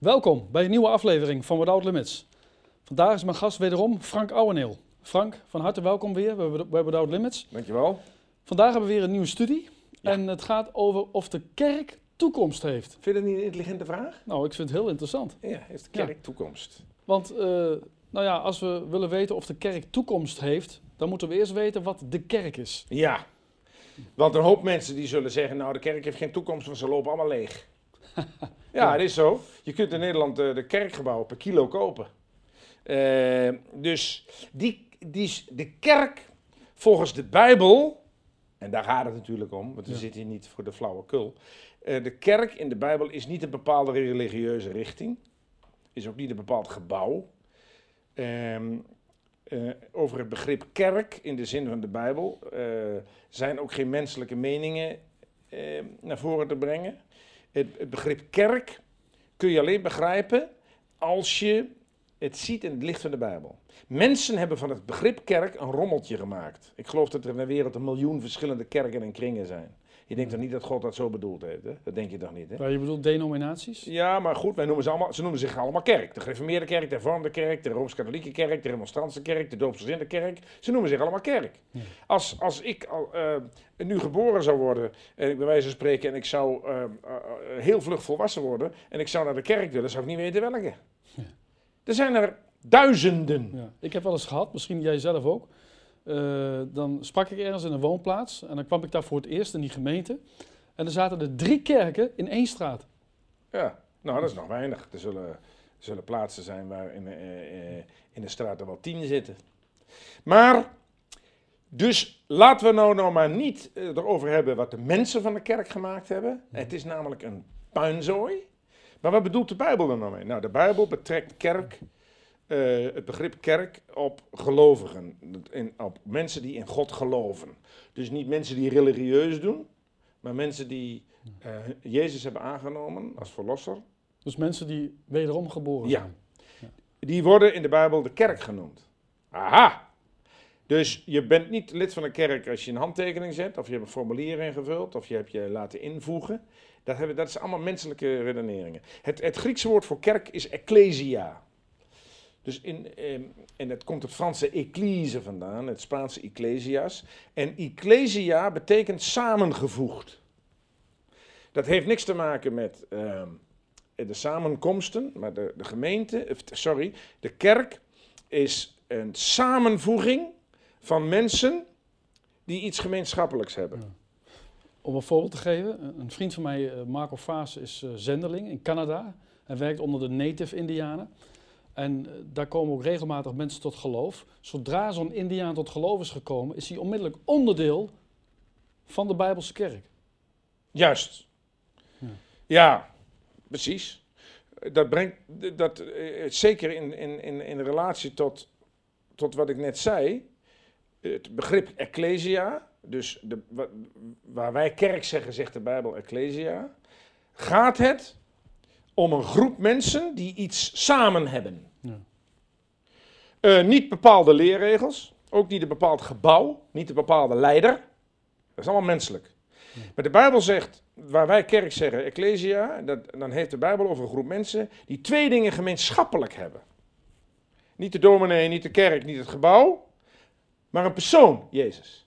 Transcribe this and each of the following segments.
Welkom bij een nieuwe aflevering van Without Limits. Vandaag is mijn gast wederom Frank Ouweneel. Frank, van harte welkom weer bij Without Limits. Dankjewel. Vandaag hebben we weer een nieuwe studie. Ja. En het gaat over of de kerk toekomst heeft. Vind je dat niet een intelligente vraag? Nou, ik vind het heel interessant. Ja, heeft de Ja. kerk toekomst? Want eh, nou ja, als we willen weten of de kerk toekomst heeft, dan moeten we eerst weten wat de kerk is. Ja. Want een hoop mensen die zullen zeggen, nou de kerk heeft geen toekomst, want ze lopen allemaal leeg. ja, het is zo. Je kunt in Nederland eh, de kerkgebouwen per kilo kopen. Eh, dus die, die, de kerk, volgens de Bijbel, en daar gaat het natuurlijk om, want we Ja. zitten hier niet voor de flauwekul. Eh de kerk in de Bijbel is niet een bepaalde religieuze richting. Is ook niet een bepaald gebouw. Ehm, eh, over het begrip kerk in de zin van de Bijbel zijn ook geen menselijke meningen naar voren te brengen. Het, begrip kerk kun je alleen begrijpen als je het ziet in het licht van de Bijbel. Mensen hebben van het begrip kerk een rommeltje gemaakt. Ik geloof dat er in de wereld een miljoen verschillende kerken en kringen zijn. Je denkt toch niet dat God dat zo bedoeld heeft? Hè? Dat denk je toch niet? Hè? Maar je bedoelt denominaties? Ja, maar goed, wij noemen ze, allemaal, ze noemen zich allemaal kerk. De gereformeerde kerk, de hervormde kerk, de Rooms-Katholieke kerk, de remonstrantse kerk, de doopsgezinde kerk. Ze noemen zich allemaal kerk. Ja. Als, als ik al, eh, nu geboren zou worden, en ik bij wijze van spreken, en ik zou eh, eh, heel vlug volwassen worden, en ik zou naar de kerk willen, zou ik niet weten welke. Ja. Er zijn er duizenden. Ja. Ik heb wel eens gehad, misschien jij zelf ook. Eh, dan sprak ik ergens in een woonplaats en dan kwam ik daar voor het eerst in die gemeente. En er zaten er drie kerken in één straat. Ja, nou dat is nog weinig. Er zullen, er zullen plaatsen zijn waar in, eh, eh, in de straat er wel tien zitten. Maar, dus laten we nou, nou maar niet erover hebben wat de mensen van de kerk gemaakt hebben. Het is namelijk een puinzooi. Maar wat bedoelt de Bijbel er nou mee? Nou, de Bijbel betrekt kerk, eh, het begrip kerk op gelovigen. In, op mensen die in God geloven. Dus niet mensen die religieus doen, maar mensen die eh, Jezus hebben aangenomen als verlosser. Dus mensen die wederom geboren Ja. zijn. Die worden in de Bijbel de kerk genoemd. Aha! Dus je bent niet lid van een kerk als je een handtekening zet, of je hebt een formulier ingevuld, of je hebt je laten invoegen. Dat, hebben, dat is allemaal menselijke redeneringen. Het, het Griekse woord voor kerk is ecclesia. Dus in, ehm, en het komt het Franse ecclese vandaan, het Spaanse ecclesias. En ecclesia betekent samengevoegd. Dat heeft niks te maken met ehm, de samenkomsten, maar de, de gemeente, sorry, de kerk is een samenvoeging van mensen die iets gemeenschappelijks hebben. Om een voorbeeld te geven, een- een vriend van mij, eh, Marco Vaas, is eh, zendeling in Canada. Hij werkt onder de Native Indianen. En eh, daar komen ook regelmatig mensen tot geloof. Zodra zo'n Indiaan tot geloof is gekomen, is hij onmiddellijk onderdeel van de Bijbelse kerk. Juist. Ja. Ja, precies. Dat brengt, dat, eh, zeker in, in, in, in relatie tot, tot wat ik net zei, het begrip ecclesia, dus de, wa- waar wij kerk zeggen, zegt de Bijbel ecclesia, gaat het om een groep mensen die iets samen hebben. Ja. Eh, niet bepaalde leerregels, ook niet een bepaald gebouw, niet een bepaalde leider. Dat is allemaal menselijk. Maar de Bijbel zegt, waar wij kerk zeggen, ecclesia, dat, dan heeft de Bijbel over een groep mensen die twee dingen gemeenschappelijk hebben. Niet de dominee, niet de kerk, niet het gebouw, maar een persoon, Jezus.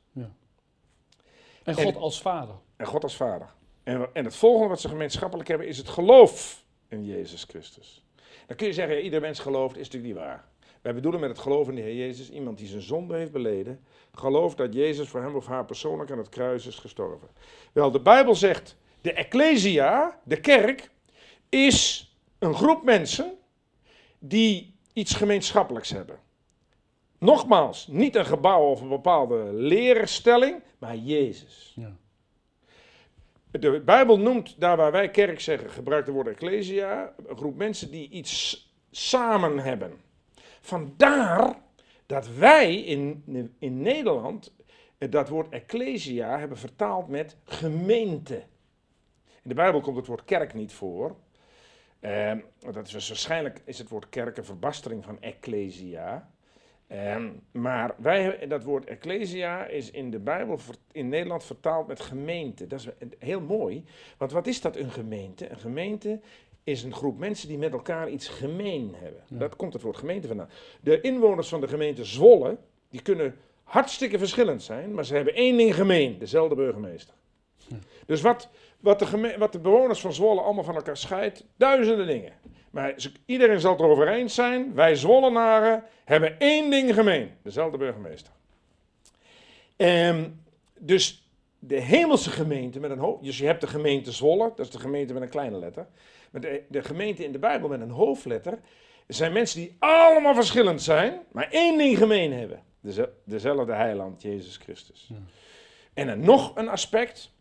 En En- God als vader. En God als vader. En, en het volgende wat ze gemeenschappelijk hebben is het geloof in Jezus Christus. Dan kun je zeggen, ja, ieder mens gelooft, is natuurlijk niet waar. Wij bedoelen met het geloof in de Heer Jezus iemand die zijn zonde heeft beleden, gelooft dat Jezus voor hem of haar persoonlijk aan het kruis is gestorven. Wel, de Bijbel zegt, de ecclesia, de kerk, is een groep mensen die iets gemeenschappelijks hebben. Nogmaals, niet een gebouw of een bepaalde leerstelling, maar Jezus. Ja. De Bijbel noemt, daar waar wij kerk zeggen, gebruikt het woord ecclesia, een groep mensen die iets samen hebben. Vandaar dat wij in, in Nederland dat woord ecclesia hebben vertaald met gemeente. In de Bijbel komt het woord kerk niet voor. Ehm, dat is dus waarschijnlijk is het woord kerk een verbastering van ecclesia. Ehm, maar wij, dat woord ecclesia is in de Bijbel in Nederland vertaald met gemeente. Dat is heel mooi. Want wat is dat een gemeente? Een gemeente is een groep mensen die met elkaar iets gemeen hebben. Dat komt het woord gemeente vandaan. De inwoners van de gemeente Zwolle, die kunnen hartstikke verschillend zijn, maar ze hebben één ding gemeen, dezelfde burgemeester. Dus wat, wat, de wat de bewoners van Zwolle allemaal van elkaar scheidt, duizenden dingen. Maar iedereen zal het erover eens zijn, wij Zwollenaren hebben één ding gemeen, dezelfde burgemeester. Um, dus de hemelse gemeente met een hoofd. Dus je hebt de gemeente Zwolle, dat is de gemeente met een kleine letter. Maar de, de gemeente in de Bijbel met een hoofdletter. zijn mensen die allemaal verschillend zijn, maar één ding gemeen hebben: dezelfde heiland, Jezus Christus. En dan nog een aspect.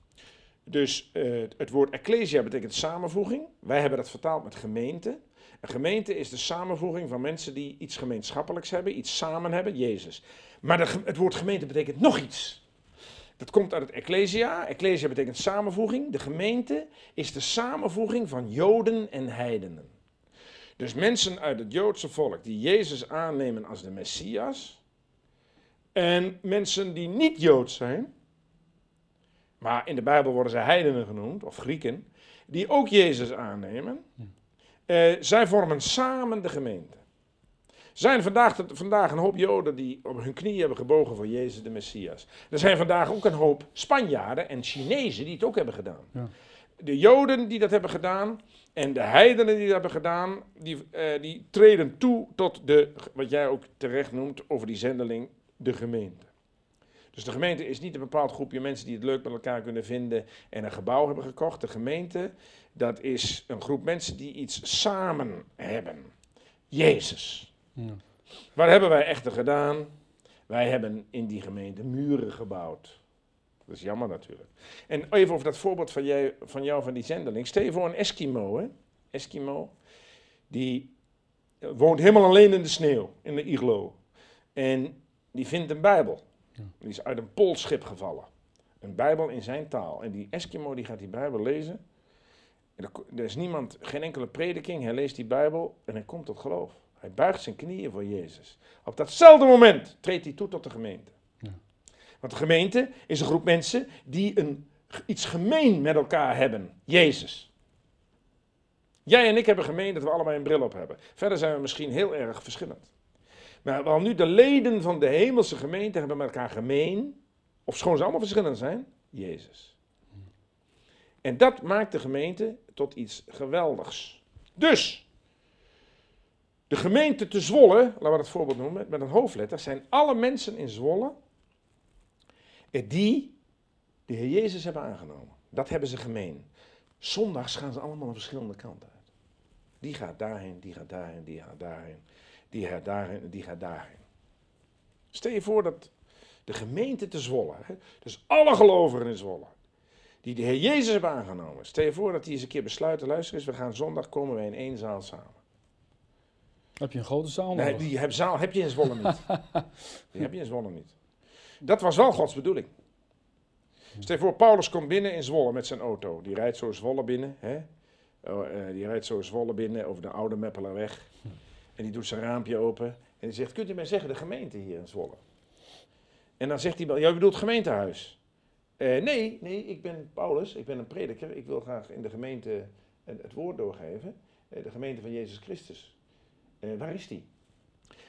Dus uh, het woord ecclesia betekent samenvoeging. Wij hebben dat vertaald met gemeente. Een gemeente is de samenvoeging van mensen die iets gemeenschappelijks hebben, iets samen hebben, Jezus. Maar de, het woord gemeente betekent nog iets. Dat komt uit het Ecclesia. Ecclesia betekent samenvoeging. De gemeente is de samenvoeging van Joden en heidenen. Dus mensen uit het Joodse volk die Jezus aannemen als de Messias. En mensen die niet Joods zijn, maar in de Bijbel worden ze heidenen genoemd, of Grieken, die ook Jezus aannemen. Uh, zij vormen samen de gemeente zijn vandaag, vandaag een hoop Joden die op hun knieën hebben gebogen voor Jezus de Messias. Er zijn vandaag ook een hoop Spanjaarden en Chinezen die het ook hebben gedaan. Ja. De Joden die dat hebben gedaan en de heidenen die dat hebben gedaan, die, uh, die treden toe tot de, wat jij ook terecht noemt, over die zendeling, de gemeente. Dus de gemeente is niet een bepaald groepje mensen die het leuk met elkaar kunnen vinden en een gebouw hebben gekocht. De gemeente, dat is een groep mensen die iets samen hebben. Jezus. Ja. Wat hebben wij echter gedaan? Wij hebben in die gemeente muren gebouwd. Dat is jammer natuurlijk. En even over dat voorbeeld van, jij, van jou van die zendeling. Stel je voor een Eskimo, hè? Eskimo. Die woont helemaal alleen in de sneeuw, in de iglo. En die vindt een Bijbel. Die is uit een poolschip gevallen. Een Bijbel in zijn taal. En die Eskimo die gaat die Bijbel lezen. er, er is niemand, geen enkele prediking. Hij leest die Bijbel en hij komt tot geloof. Hij buigt zijn knieën voor Jezus. Op datzelfde moment treedt hij toe tot de gemeente. Ja. Want de gemeente is een groep mensen die een, iets gemeen met elkaar hebben. Jezus. Jij en ik hebben gemeen dat we allebei een bril op hebben. Verder zijn we misschien heel erg verschillend. Maar wel nu de leden van de hemelse gemeente hebben met elkaar gemeen, of schoon ze allemaal verschillend zijn, Jezus. En dat maakt de gemeente tot iets geweldigs. Dus, de gemeente te Zwolle, laten we dat voorbeeld noemen, met een hoofdletter, zijn alle mensen in Zwolle die de Heer Jezus hebben aangenomen. Dat hebben ze gemeen. Zondags gaan ze allemaal een verschillende kant uit. Die gaat daarheen, die gaat daarheen, die gaat daarheen, die gaat daarheen, die gaat daarheen. Stel je voor dat de gemeente te Zwolle, dus alle gelovigen in Zwolle, die de Heer Jezus hebben aangenomen. Stel je voor dat die eens een keer besluiten, luister eens, we gaan zondag komen wij in één zaal samen. Heb je een grote zaal Nee, die heb, zaal heb je in Zwolle niet. die heb je in Zwolle niet. Dat was wel Gods bedoeling. Stel voor, Paulus komt binnen in Zwolle met zijn auto. Die rijdt zo Zwolle binnen. Hè? Oh, eh, die rijdt zo Zwolle binnen over de oude Meppelerweg. En die doet zijn raampje open. En die zegt, kunt u mij zeggen, de gemeente hier in Zwolle? En dan zegt hij, wel, ja, bedoelt gemeentehuis? Uh, nee, nee, ik ben Paulus, ik ben een prediker. Ik wil graag in de gemeente het woord doorgeven. Uh, de gemeente van Jezus Christus. Uh, waar is die?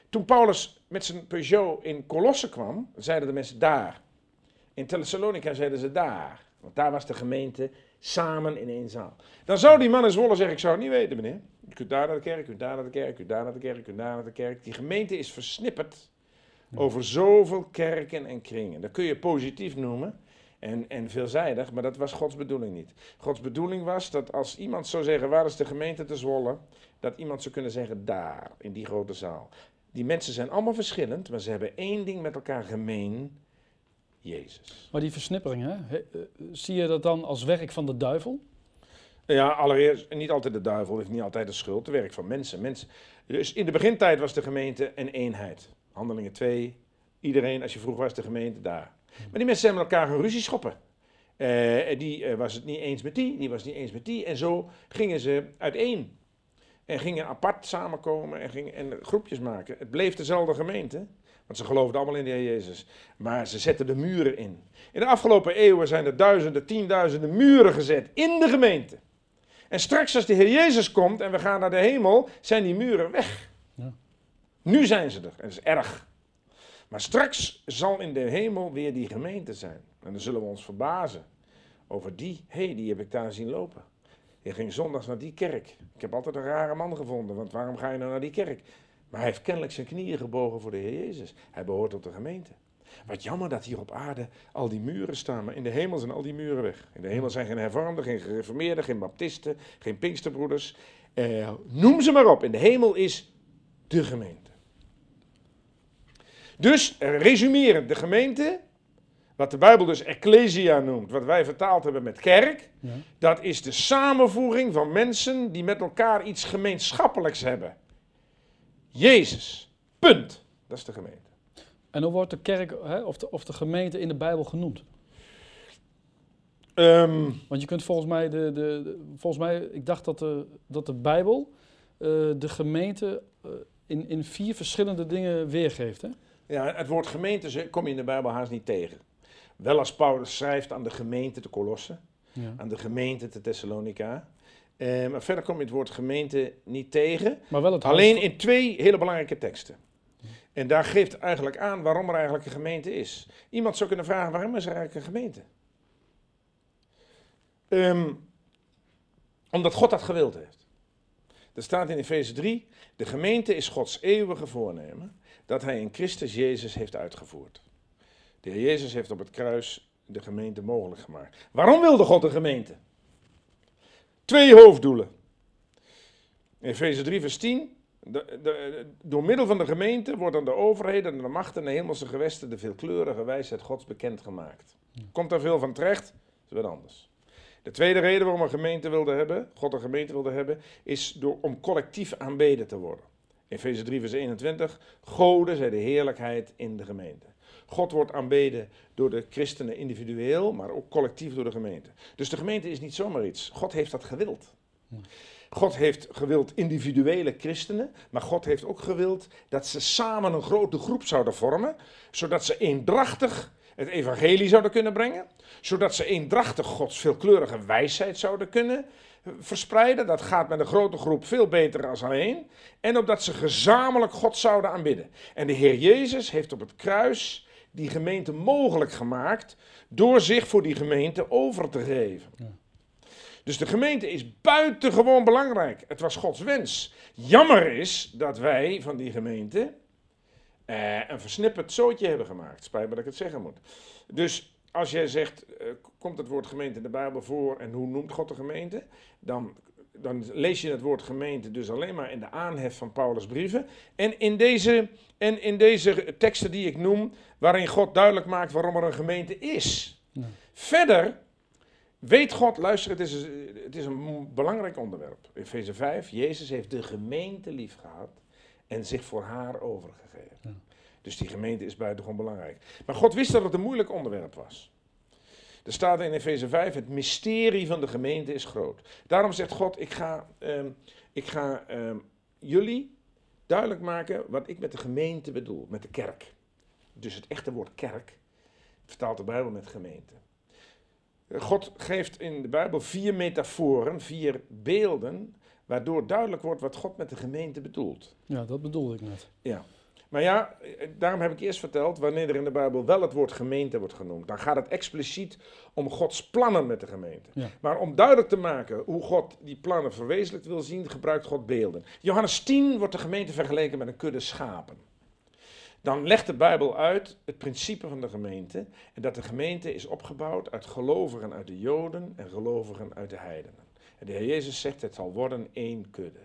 Toen Paulus met zijn Peugeot in Colosse kwam, zeiden de mensen daar. In Thessalonica zeiden ze daar. Want daar was de gemeente samen in één zaal. Dan zou die man in Zwolle zeggen, ik zou het niet weten meneer. Je kunt daar naar de kerk, je kunt daar naar de kerk, je kunt daar naar de kerk, je kunt daar naar de kerk. Die gemeente is versnipperd over zoveel kerken en kringen. Dat kun je positief noemen en, en veelzijdig, maar dat was Gods bedoeling niet. Gods bedoeling was dat als iemand zou zeggen, waar is de gemeente te Zwolle? Dat iemand zou kunnen zeggen, daar, in die grote zaal. Die mensen zijn allemaal verschillend, maar ze hebben één ding met elkaar gemeen. Jezus. Maar die versnippering, hè? Eh, zie je dat dan als werk van de duivel? Ja, allereerst, niet altijd de duivel heeft niet altijd de schuld. Het werk van mensen. mensen. Dus in de begintijd was de gemeente een eenheid. Handelingen 2, iedereen, als je vroeg was de gemeente daar. Maar die mensen zijn met elkaar gaan ruzie schoppen. Uh, die uh, was het niet eens met die, die was het niet eens met die. En zo gingen ze uiteen. En gingen apart samenkomen en, gingen, en groepjes maken. Het bleef dezelfde gemeente. Want ze geloofden allemaal in de Heer Jezus. Maar ze zetten de muren in. In de afgelopen eeuwen zijn er duizenden, tienduizenden muren gezet in de gemeente. En straks als de Heer Jezus komt en we gaan naar de hemel, zijn die muren weg. Ja. Nu zijn ze er. En dat is erg. Maar straks zal in de hemel weer die gemeente zijn. En dan zullen we ons verbazen over die. Hé, hey, die heb ik daar zien lopen. Je ging zondags naar die kerk. Ik heb altijd een rare man gevonden, want waarom ga je nou naar die kerk? Maar hij heeft kennelijk zijn knieën gebogen voor de Heer Jezus. Hij behoort tot de gemeente. Wat jammer dat hier op aarde al die muren staan, maar in de hemel zijn al die muren weg. In de hemel zijn geen hervormden, geen gereformeerden, geen baptisten, geen pinksterbroeders. Eh, noem ze maar op. In de hemel is de gemeente. Dus, eh, resumerend, de gemeente, wat de Bijbel dus ecclesia noemt, wat wij vertaald hebben met kerk, Ja. dat is de samenvoeging van mensen die met elkaar iets gemeenschappelijks hebben. Jezus. Punt. Dat is de gemeente. En hoe wordt de kerk hè, of, de, of de gemeente in de Bijbel genoemd? Ehm, Want je kunt volgens mij, de, de, de- volgens mij ik dacht dat de, dat de Bijbel eh, de gemeente eh, in, in vier verschillende dingen weergeeft. Hè? Ja, het woord gemeente kom je in de Bijbel haast niet tegen. Wel als Paulus schrijft aan de gemeente te Colosse, Ja. aan de gemeente te Thessalonica. Eh, maar verder kom je het woord gemeente niet tegen. Maar wel het Alleen in twee hele belangrijke teksten. En daar geeft eigenlijk aan waarom er eigenlijk een gemeente is. Iemand zou kunnen vragen, waarom is er eigenlijk een gemeente? Ehm, omdat God dat gewild heeft. Er staat in Efeze 3, de gemeente is Gods eeuwige voornemen dat hij in Christus Jezus heeft uitgevoerd. De Heer Jezus heeft op het kruis de gemeente mogelijk gemaakt. Waarom wilde God een gemeente? Twee hoofddoelen. Efeze 3, vers 10. De, de, door middel van de gemeente wordt aan de overheden en de machten en de hemelse gewesten de veelkleurige wijsheid Gods bekendgemaakt. Komt daar veel van terecht? Dat is wat anders. De tweede reden waarom een gemeente wilde hebben, God een gemeente wilde hebben, is door, om collectief aanbeden te worden. Efeze 3, vers 21. Goden zij de heerlijkheid in de gemeente. God wordt aanbeden door de christenen individueel, maar ook collectief door de gemeente. Dus de gemeente is niet zomaar iets. God heeft dat gewild. God heeft gewild individuele christenen, maar God heeft ook gewild dat ze samen een grote groep zouden vormen, zodat ze eendrachtig het evangelie zouden kunnen brengen, zodat ze eendrachtig Gods veelkleurige wijsheid zouden kunnen eh, verspreiden. Dat gaat met een grote groep veel beter dan alleen. En opdat ze gezamenlijk God zouden aanbidden. En de Heer Jezus heeft op het kruis die gemeente mogelijk gemaakt door zich voor die gemeente over te geven. Dus de gemeente is buitengewoon belangrijk. Het was Gods wens. Jammer is dat wij van die gemeente eh, een versnipperd zootje hebben gemaakt. Spijt me dat ik het zeggen moet. Dus als jij zegt, eh, komt het woord gemeente in de Bijbel voor en hoe noemt God de gemeente? Dan, dan lees je het woord gemeente dus alleen maar in de aanhef van Paulus' brieven. En in deze, en in deze teksten die ik noem, waarin God duidelijk maakt waarom er een gemeente is. Ja. Verder weet God, luister, het is, het is een belangrijk onderwerp. Efeze 5, Jezus heeft de gemeente lief gehad en zich voor haar overgegeven. Ja. Dus die gemeente is buitengewoon belangrijk. Maar God wist dat het een moeilijk onderwerp was. Er staat in Efeze 5, het mysterie van de gemeente is groot. Daarom zegt God, ik ga, ehm, ik ga ehm, jullie duidelijk maken wat ik met de gemeente bedoel, met de kerk. Dus het echte woord kerk vertaalt de Bijbel met gemeente. God geeft in de Bijbel vier metaforen, vier beelden, waardoor duidelijk wordt wat God met de gemeente bedoelt. Ja, dat bedoelde ik net. Ja. Maar ja, eh, daarom heb ik eerst verteld, wanneer er in de Bijbel wel het woord gemeente wordt genoemd, dan gaat het expliciet om Gods plannen met de gemeente. Ja. Maar om duidelijk te maken hoe God die plannen verwezenlijkt wil zien, gebruikt God beelden. Johannes 10 wordt de gemeente vergeleken met een kudde schapen. Dan legt de Bijbel uit het principe van de gemeente en dat de gemeente is opgebouwd uit gelovigen uit de Joden en gelovigen uit de heidenen. En de Heer Jezus zegt het zal worden één kudde.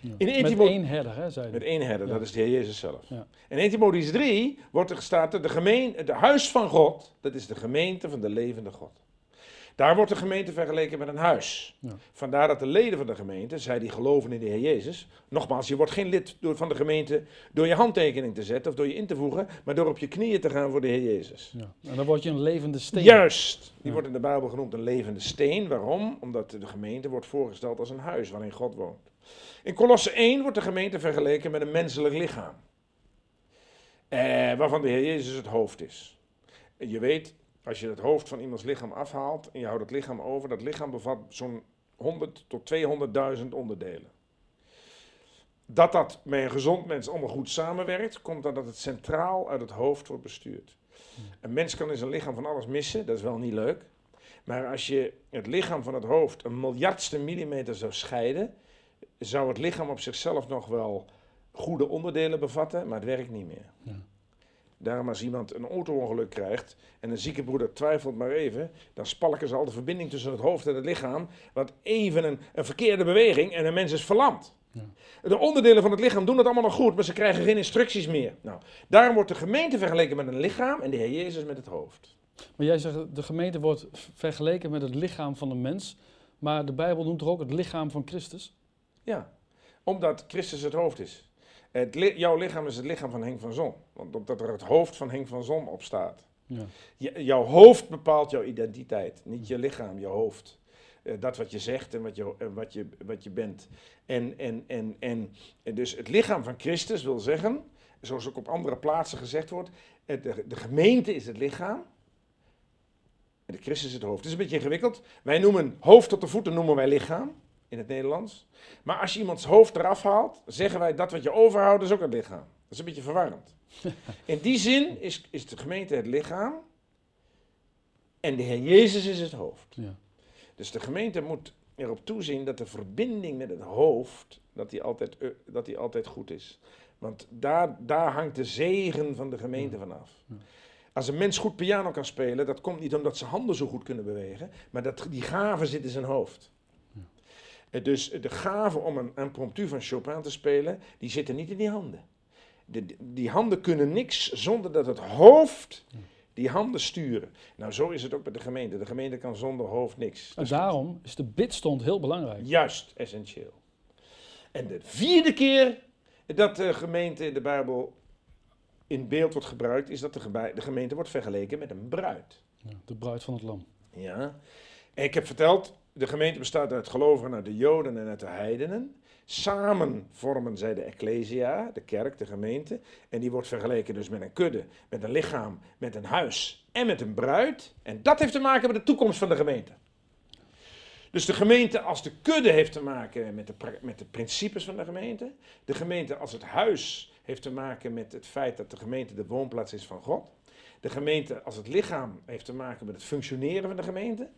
Ja. In één Met Timo- één herder, hè, zei hij. Met één herder, Ja. dat is de Heer Jezus zelf. Ja. En in 1 Timotheüs 3 wordt er gestaan, de, gemeen, de huis van God, dat is de gemeente van de levende God. Daar wordt de gemeente vergeleken met een huis. Ja. Vandaar dat de leden van de gemeente, zij die geloven in de Heer Jezus, nogmaals, je wordt geen lid door, van de gemeente door je handtekening te zetten of door je in te voegen, maar door op je knieën te gaan voor de Heer Jezus. Ja. En dan word je een levende steen. Juist, die Ja. wordt in de Bijbel genoemd een levende steen. Waarom? Omdat de gemeente wordt voorgesteld als een huis waarin God woont. In Kolosse 1 wordt de gemeente vergeleken met een menselijk lichaam. Eh, waarvan de Heer Jezus het hoofd is. En je weet, als je het hoofd van iemands lichaam afhaalt en je houdt het lichaam over, dat lichaam bevat zo'n 100 tot 200.000 onderdelen. Dat dat met een gezond mens allemaal goed samenwerkt, komt doordat het centraal uit het hoofd wordt bestuurd. Een mens kan in zijn lichaam van alles missen, dat is wel niet leuk. Maar als je het lichaam van het hoofd een miljardste millimeter zou scheiden, zou het lichaam op zichzelf nog wel goede onderdelen bevatten, maar het werkt niet meer. Ja. Daarom als iemand een auto-ongeluk krijgt en een zieke broeder twijfelt maar even, dan spalken ze al de verbinding tussen het hoofd en het lichaam, want even een, een verkeerde beweging en een mens is verlamd. Ja. De onderdelen van het lichaam doen het allemaal nog goed, maar ze krijgen geen instructies meer. Nou, daarom wordt de gemeente vergeleken met een lichaam en de Heer Jezus met het hoofd. Maar jij zegt, de gemeente wordt vergeleken met het lichaam van een mens. Maar de Bijbel noemt er ook het lichaam van Christus. Ja, omdat Christus het hoofd is. Het jouw lichaam is het lichaam van Henk van Zon, want omdat er het hoofd van Henk van Zon op staat. Ja. Je- jouw hoofd bepaalt jouw identiteit, niet je lichaam, je hoofd. Eh, dat wat je zegt en wat je, wat je, wat je bent. En, en, en, en, en dus het lichaam van Christus wil zeggen, zoals ook op andere plaatsen gezegd wordt, het- de, de gemeente is het lichaam en de Christus is het hoofd. Het is een beetje ingewikkeld. Wij noemen hoofd tot de voeten noemen wij lichaam in het Nederlands. Maar als je iemands hoofd eraf haalt, zeggen wij dat wat je overhoudt is ook het lichaam. Dat is een beetje verwarrend. In die zin is, is de gemeente het lichaam en de Heer Jezus is het hoofd. Ja. Dus de gemeente moet erop toezien dat de verbinding met het hoofd, dat die altijd, eh, dat die altijd goed is. Want daar, daar hangt de zegen van de gemeente vanaf. Ja. Als een mens goed piano kan spelen, dat komt niet omdat zijn handen zo goed kunnen bewegen, maar dat die gave zit in zijn hoofd. Eh, Dus de gave om een impromptu van Chopin te spelen, die zitten niet in die handen. De, die handen kunnen niks zonder dat het hoofd die handen sturen. Nou, zo is het ook bij de gemeente. De gemeente kan zonder hoofd niks. En Dus daarom is de bidstond heel belangrijk. Juist, essentieel. En de vierde keer dat de gemeente in de Bijbel in beeld wordt gebruikt, is dat de, gemeente wordt vergeleken met een bruid. Ja, de bruid van het lam. Ja. En ik heb verteld, de gemeente bestaat uit gelovigen, uit de Joden en uit de heidenen. Samen vormen zij de ecclesia, de kerk, de gemeente. En die wordt vergeleken dus met een kudde, met een lichaam, met een huis en met een bruid. En dat heeft te maken met de toekomst van de gemeente. Dus de gemeente als de kudde heeft te maken met de, met de principes van de gemeente. De gemeente als het huis heeft te maken met het feit dat de gemeente de woonplaats is van God. De gemeente als het lichaam heeft te maken met het functioneren van de gemeente.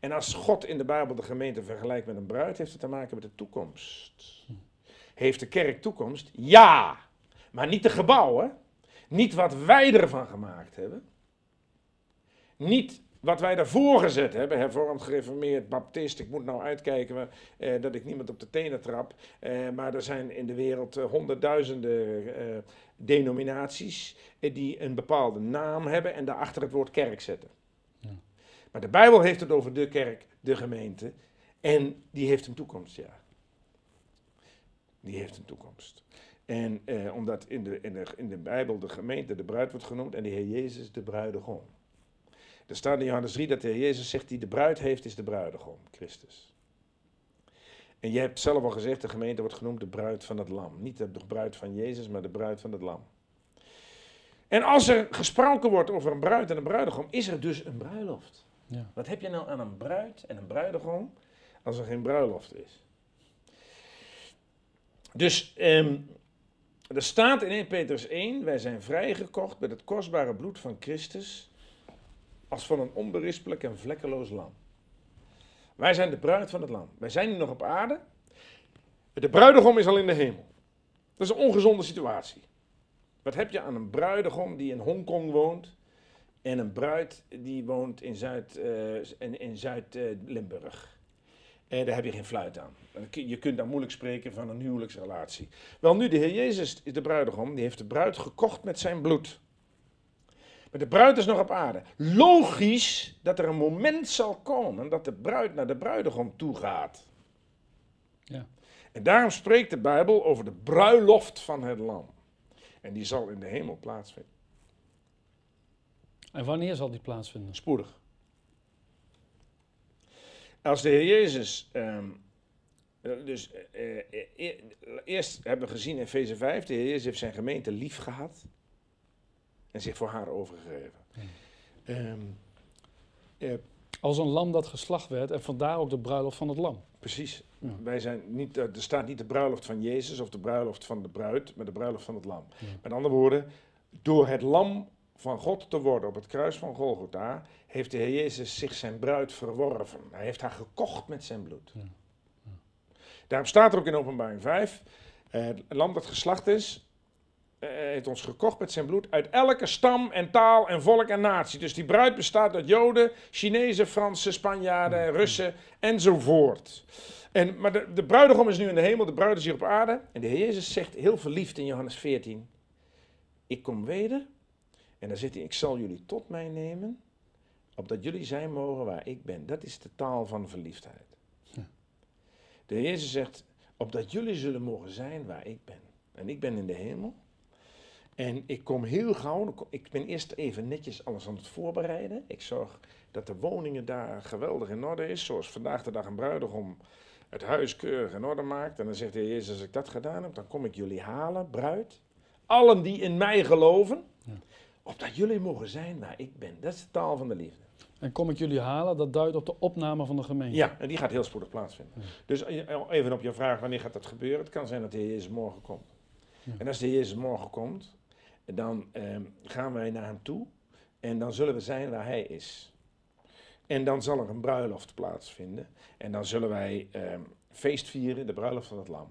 En als God in de Bijbel de gemeente vergelijkt met een bruid, heeft het te maken met de toekomst. Heeft de kerk toekomst? Ja, maar niet de gebouwen. Niet wat wij ervan gemaakt hebben. Niet wat wij daarvoor gezet hebben, hervormd, gereformeerd, baptist. Ik moet nou uitkijken eh, dat ik niemand op de tenen trap. Eh, maar er zijn in de wereld eh, honderdduizenden eh, denominaties eh, die een bepaalde naam hebben en daarachter het woord kerk zetten. Maar de Bijbel heeft het over de kerk, de gemeente. En die heeft een toekomst, ja. Die heeft een toekomst. En eh, omdat in de, in, de, in de Bijbel de gemeente de bruid wordt genoemd en de Heer Jezus de bruidegom. Er staat in Johannes 3 dat de Heer Jezus zegt die de bruid heeft is de bruidegom, Christus. En je hebt zelf al gezegd, de gemeente wordt genoemd de bruid van het lam. Niet de bruid van Jezus, maar de bruid van het lam. En als er gesproken wordt over een bruid en een bruidegom, is er dus een bruiloft. Ja. Wat heb je nou aan een bruid en een bruidegom als er geen bruiloft is? Dus ehm, er staat in 1 Petrus 1, wij zijn vrijgekocht met het kostbare bloed van Christus als van een onberispelijk en vlekkeloos lam. Wij zijn de bruid van het lam. Wij zijn nu nog op aarde. De bruidegom is al in de hemel. Dat is een ongezonde situatie. Wat heb je aan een bruidegom die in Hongkong woont en een bruid die woont in Zuid, eh, in, in Zuid-Limburg? En daar heb je geen fluit aan. Je kunt daar moeilijk spreken van een huwelijksrelatie. Wel nu, de Heer Jezus is de bruidegom, die heeft de bruid gekocht met zijn bloed. Maar de bruid is nog op aarde. Logisch dat er een moment zal komen dat de bruid naar de bruidegom toe gaat. Ja. En daarom spreekt de Bijbel over de bruiloft van het lam. En die zal in de hemel plaatsvinden. En wanneer zal die plaatsvinden? Spoedig. Als de Heer Jezus. ehm, eh, dus eh, eh, eerst hebben we gezien in Efeze 5, de Heer Jezus heeft zijn gemeente lief gehad. En zich voor haar overgegeven. Hmm. Ehm, eh, Als een lam dat geslacht werd en vandaar ook de bruiloft van het lam. Precies. Ja. Wij zijn niet, er staat niet de bruiloft van Jezus of de bruiloft van de bruid, maar de bruiloft van het lam. Ja. Met andere woorden, door het lam van God te worden op het kruis van Golgotha, heeft de Heer Jezus zich zijn bruid verworven. Hij heeft haar gekocht met zijn bloed. Ja. Daarom staat er ook in openbaring 5, eh, het lam dat geslacht is, eh, heeft ons gekocht met zijn bloed uit elke stam en taal en volk en natie. Dus die bruid bestaat uit Joden, Chinezen, Fransen, Spanjaarden, Russen enzovoort. En, maar de, de bruidegom is nu in de hemel, de bruid is hier op aarde. En de Heer Jezus zegt heel verliefd in Johannes 14, ik kom weder en dan zit hij, ik zal jullie tot mij nemen, opdat jullie zijn mogen waar ik ben. Dat is de taal van verliefdheid. Ja. De Heer Jezus zegt, opdat jullie zullen mogen zijn waar ik ben. En ik ben in de hemel. En ik kom heel gauw, ik ben eerst even netjes alles aan het voorbereiden. Ik zorg dat de woningen daar geweldig in orde is, zoals vandaag de dag een bruidegom het huis keurig in orde maakt. En dan zegt de Heer Jezus, als ik dat gedaan heb, dan kom ik jullie halen, bruid. Allen die in mij geloven, Ja. Opdat jullie mogen zijn waar ik ben. Dat is de taal van de liefde. En kom ik jullie halen, dat duidt op de opname van de gemeente. Ja, en die gaat heel spoedig plaatsvinden. Ja. Dus eh, even op je vraag, wanneer gaat dat gebeuren? Het kan zijn dat de Heer Jezus morgen komt. Ja. En als de Heer Jezus morgen komt, dan ehm, gaan wij naar hem toe. En dan zullen we zijn waar hij is. En dan zal er een bruiloft plaatsvinden. En dan zullen wij ehm, feest vieren, de bruiloft van het lam.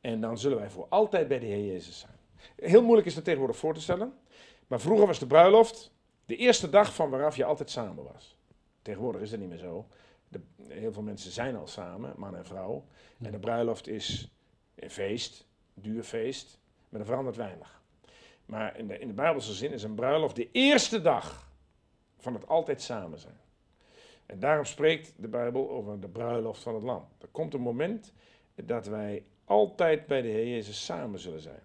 En dan zullen wij voor altijd bij de Heer Jezus zijn. Heel moeilijk is dat tegenwoordig voor te stellen. Maar vroeger was de bruiloft de eerste dag van waaraf je altijd samen was. Tegenwoordig is dat niet meer zo. De, heel veel mensen zijn al samen, man en vrouw. En de bruiloft is een feest, een duur feest, maar er verandert weinig. Maar in de, in de Bijbelse zin is een bruiloft de eerste dag van het altijd samen zijn. En daarom spreekt de Bijbel over de bruiloft van het lam. Er komt een moment dat wij altijd bij de Heer Jezus samen zullen zijn.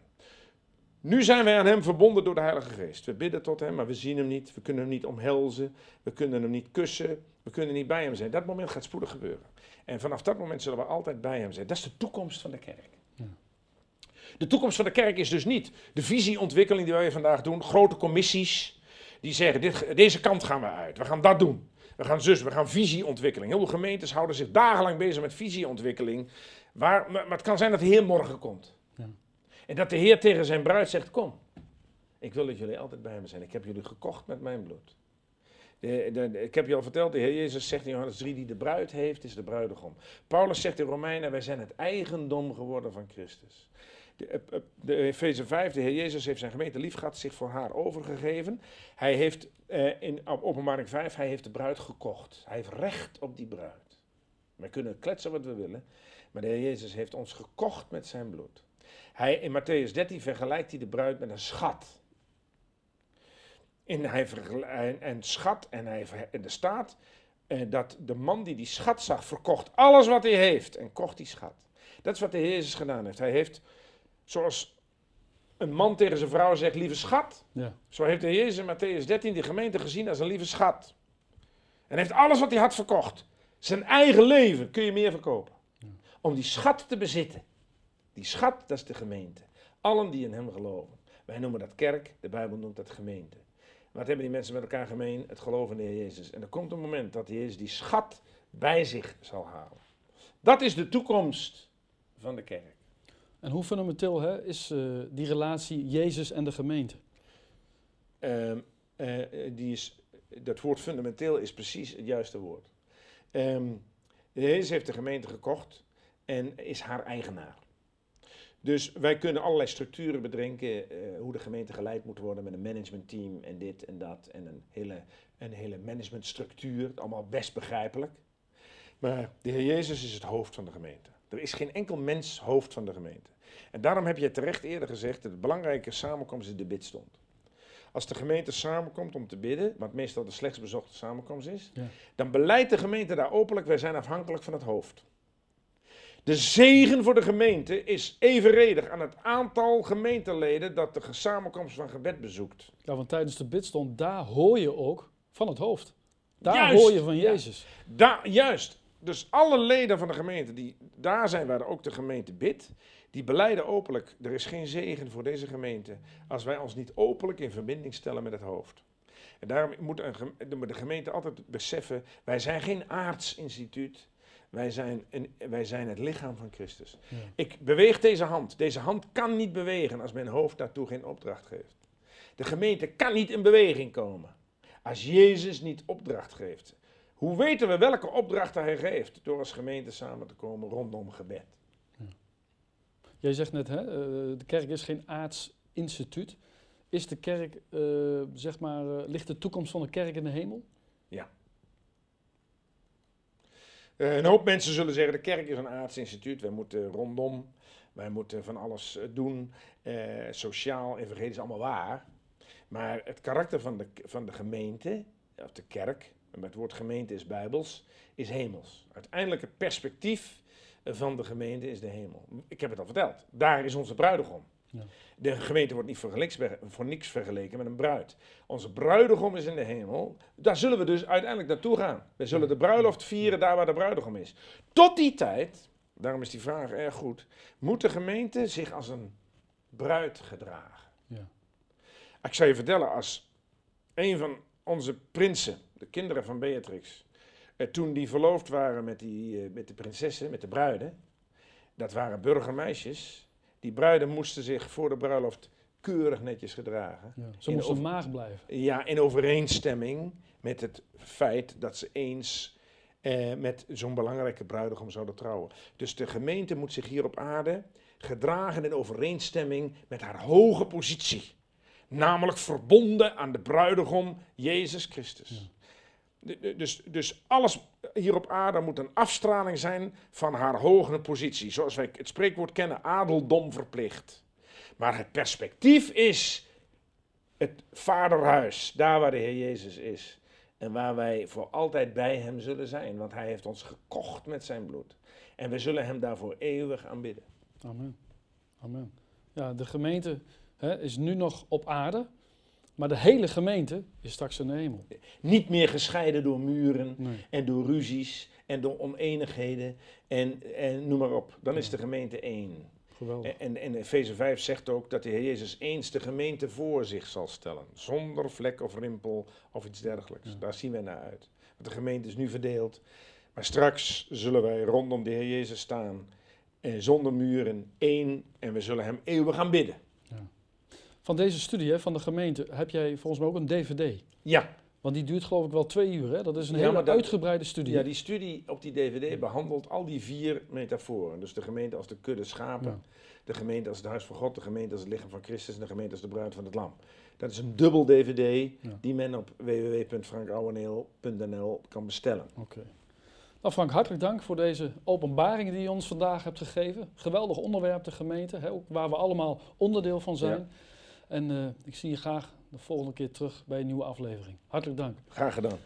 Nu zijn wij aan Hem verbonden door de Heilige Geest. We bidden tot Hem, maar we zien Hem niet. We kunnen Hem niet omhelzen. We kunnen Hem niet kussen. We kunnen niet bij Hem zijn. Dat moment gaat spoedig gebeuren. En vanaf dat moment zullen we altijd bij Hem zijn. Dat is de toekomst van de kerk. Ja. De toekomst van de kerk is dus niet de visieontwikkeling die wij vandaag doen. Grote commissies die zeggen, dit, deze kant gaan we uit. We gaan dat doen. We gaan zus, we gaan visieontwikkeling. Heel veel gemeentes houden zich dagenlang bezig met visieontwikkeling. Waar, maar, maar het kan zijn dat de Heer morgen komt. En dat de Heer tegen zijn bruid zegt, kom. Ik wil dat jullie altijd bij me zijn. Ik heb jullie gekocht met mijn bloed. Ik heb je al verteld, de Heer Jezus zegt in Johannes 3, die de bruid heeft, is de bruidegom. Paulus zegt in Romeinen, wij zijn het eigendom geworden van Christus. De, eh, eh, de Efeze 5, de Heer Jezus heeft zijn gemeente lief gehad, zich voor haar overgegeven. Hij heeft eh, in op openbaring 5, hij heeft de bruid gekocht. Hij heeft recht op die bruid. Wij kunnen kletsen wat we willen, maar de Heer Jezus heeft ons gekocht met zijn bloed. Hij, in Matthäus 13 vergelijkt hij de bruid met een schat. En, hij en, en schat, en, hij, en er staat eh, dat de man die die schat zag, verkocht alles wat hij heeft en kocht die schat. Dat is wat de Heer Jezus gedaan heeft. Hij heeft, zoals een man tegen zijn vrouw zegt, lieve schat, Ja. zo heeft de Heer Jezus in Matthäus 13 die gemeente gezien als een lieve schat. En heeft alles wat hij had verkocht. Zijn eigen leven kun je meer verkopen. Om die schat te bezitten. Die schat, dat is de gemeente. Allen die in hem geloven. Wij noemen dat kerk, de Bijbel noemt dat gemeente. Wat hebben die mensen met elkaar gemeen? Het geloven in de Heer Jezus. En er komt een moment dat de Jezus die schat bij zich zal halen. Dat is de toekomst van de kerk. En hoe fundamenteel hè, is eh, die relatie Jezus en de gemeente? Eh, die is, dat woord fundamenteel is precies het juiste woord. Ehm, Jezus heeft de gemeente gekocht en is haar eigenaar. Dus wij kunnen allerlei structuren bedenken eh, hoe de gemeente geleid moet worden met een managementteam en dit en dat en een hele, een hele managementstructuur. Allemaal best begrijpelijk. Maar de Heer Jezus is het hoofd van de gemeente. Er is geen enkel mens hoofd van de gemeente. En daarom heb je terecht eerder gezegd dat het belangrijke samenkomst is de bidstond. Als de gemeente samenkomt om te bidden, wat meestal de slechts bezochte samenkomst is, Ja. dan beleidt de gemeente daar openlijk, wij zijn afhankelijk van het hoofd. De zegen voor de gemeente is evenredig aan het aantal gemeenteleden dat de samenkomst van gebed bezoekt. Ja, want tijdens de bidstond, daar hoor je ook van het hoofd. Daar Juist. hoor je van Ja. Jezus. Daar, juist. Dus alle leden van de gemeente die daar zijn waar ook de gemeente bidt, die beleiden openlijk, er is geen zegen voor deze gemeente als wij ons niet openlijk in verbinding stellen met het hoofd. En daarom een moet de gemeente altijd beseffen, wij zijn geen aardsinstituut. Wij zijn, een, wij zijn het lichaam van Christus. Ja. Ik beweeg deze hand. Deze hand kan niet bewegen als mijn hoofd daartoe geen opdracht geeft. De gemeente kan niet in beweging komen als Jezus niet opdracht geeft. Hoe weten we welke opdrachten hij geeft? Door als gemeente samen te komen rondom gebed. Jij zegt net, hè, eh, de kerk is geen aards instituut. Is de kerk, eh, zeg maar, eh, ligt de toekomst van de kerk in de hemel? Eh, een hoop mensen zullen zeggen, de kerk is een aards instituut. Wij moeten rondom, wij moeten van alles eh, doen. eh, sociaal, evangelisch, allemaal waar. Maar het karakter van de, van de gemeente, of de kerk, en het woord gemeente is bijbels, is hemels. Uiteindelijk het perspectief eh, van de gemeente is de hemel. Ik heb het al verteld. Daar is onze bruidegom. Ja. De gemeente wordt niet voor, niks vergeleken met een bruid. Onze bruidegom is in de hemel. Daar zullen we dus uiteindelijk naartoe gaan. We zullen de bruiloft vieren daar waar de bruidegom is. Tot die tijd, daarom is die vraag erg goed, moet de gemeente zich als een bruid gedragen. Ja. Ik zal je vertellen, als een van onze prinsen, de kinderen van Beatrix, eh, toen die verloofd waren met, die, eh, met de prinsessen, met de bruiden, dat waren burgermeisjes. Die bruiden moesten zich voor de bruiloft keurig netjes gedragen. Ja. Ze moesten maag blijven. Ja, in overeenstemming met het feit dat ze eens eh, met zo'n belangrijke bruidegom zouden trouwen. Dus de gemeente moet zich hier op aarde gedragen in overeenstemming met haar hoge positie. Namelijk verbonden aan de bruidegom Jezus Christus. De- Dus, dus alles hier op aarde moet een afstraling zijn van haar hoge positie. Zoals wij het spreekwoord kennen, adeldom verplicht. Maar het perspectief is het vaderhuis, daar waar de Heer Jezus is. En waar wij voor altijd bij Hem zullen zijn. Want Hij heeft ons gekocht met zijn bloed. En we zullen Hem daarvoor eeuwig aanbidden. Amen. Amen. Ja, de gemeente hè, is nu nog op aarde, maar de hele gemeente is straks in de hemel. Niet meer gescheiden door muren Nee. en door ruzies en door oneenigheden en, en noem maar op. Dan is de gemeente één. Geweldig. En, en Efeze 5 zegt ook dat de Heer Jezus eens de gemeente voor zich zal stellen. Zonder vlek of rimpel of iets dergelijks. Ja. Daar zien wij naar uit. Want de gemeente is nu verdeeld. Maar straks zullen wij rondom de Heer Jezus staan. En zonder muren één. En we zullen hem eeuwig aanbidden. Van deze studie van de gemeente heb jij volgens mij ook een DVD. Ja, Want die duurt geloof ik wel twee uur. Hè? Dat is een Ja, hele dat- uitgebreide studie. ja, die studie op die DVD behandelt al die vier metaforen. Dus de gemeente als de kudde schapen. Ja. De gemeente als het huis van God. De gemeente als het lichaam van Christus. En de gemeente als de bruid van het lam. Dat is een dubbel DVD Ja. die men op www.frankouweneel.nl kan bestellen. Oké. Nou Frank, hartelijk dank voor deze openbaringen die je ons vandaag hebt gegeven. Geweldig onderwerp, de gemeente, hè, ook waar we allemaal onderdeel van zijn. En eh, ik zie je graag de volgende keer terug bij een nieuwe aflevering. Hartelijk dank. Graag gedaan.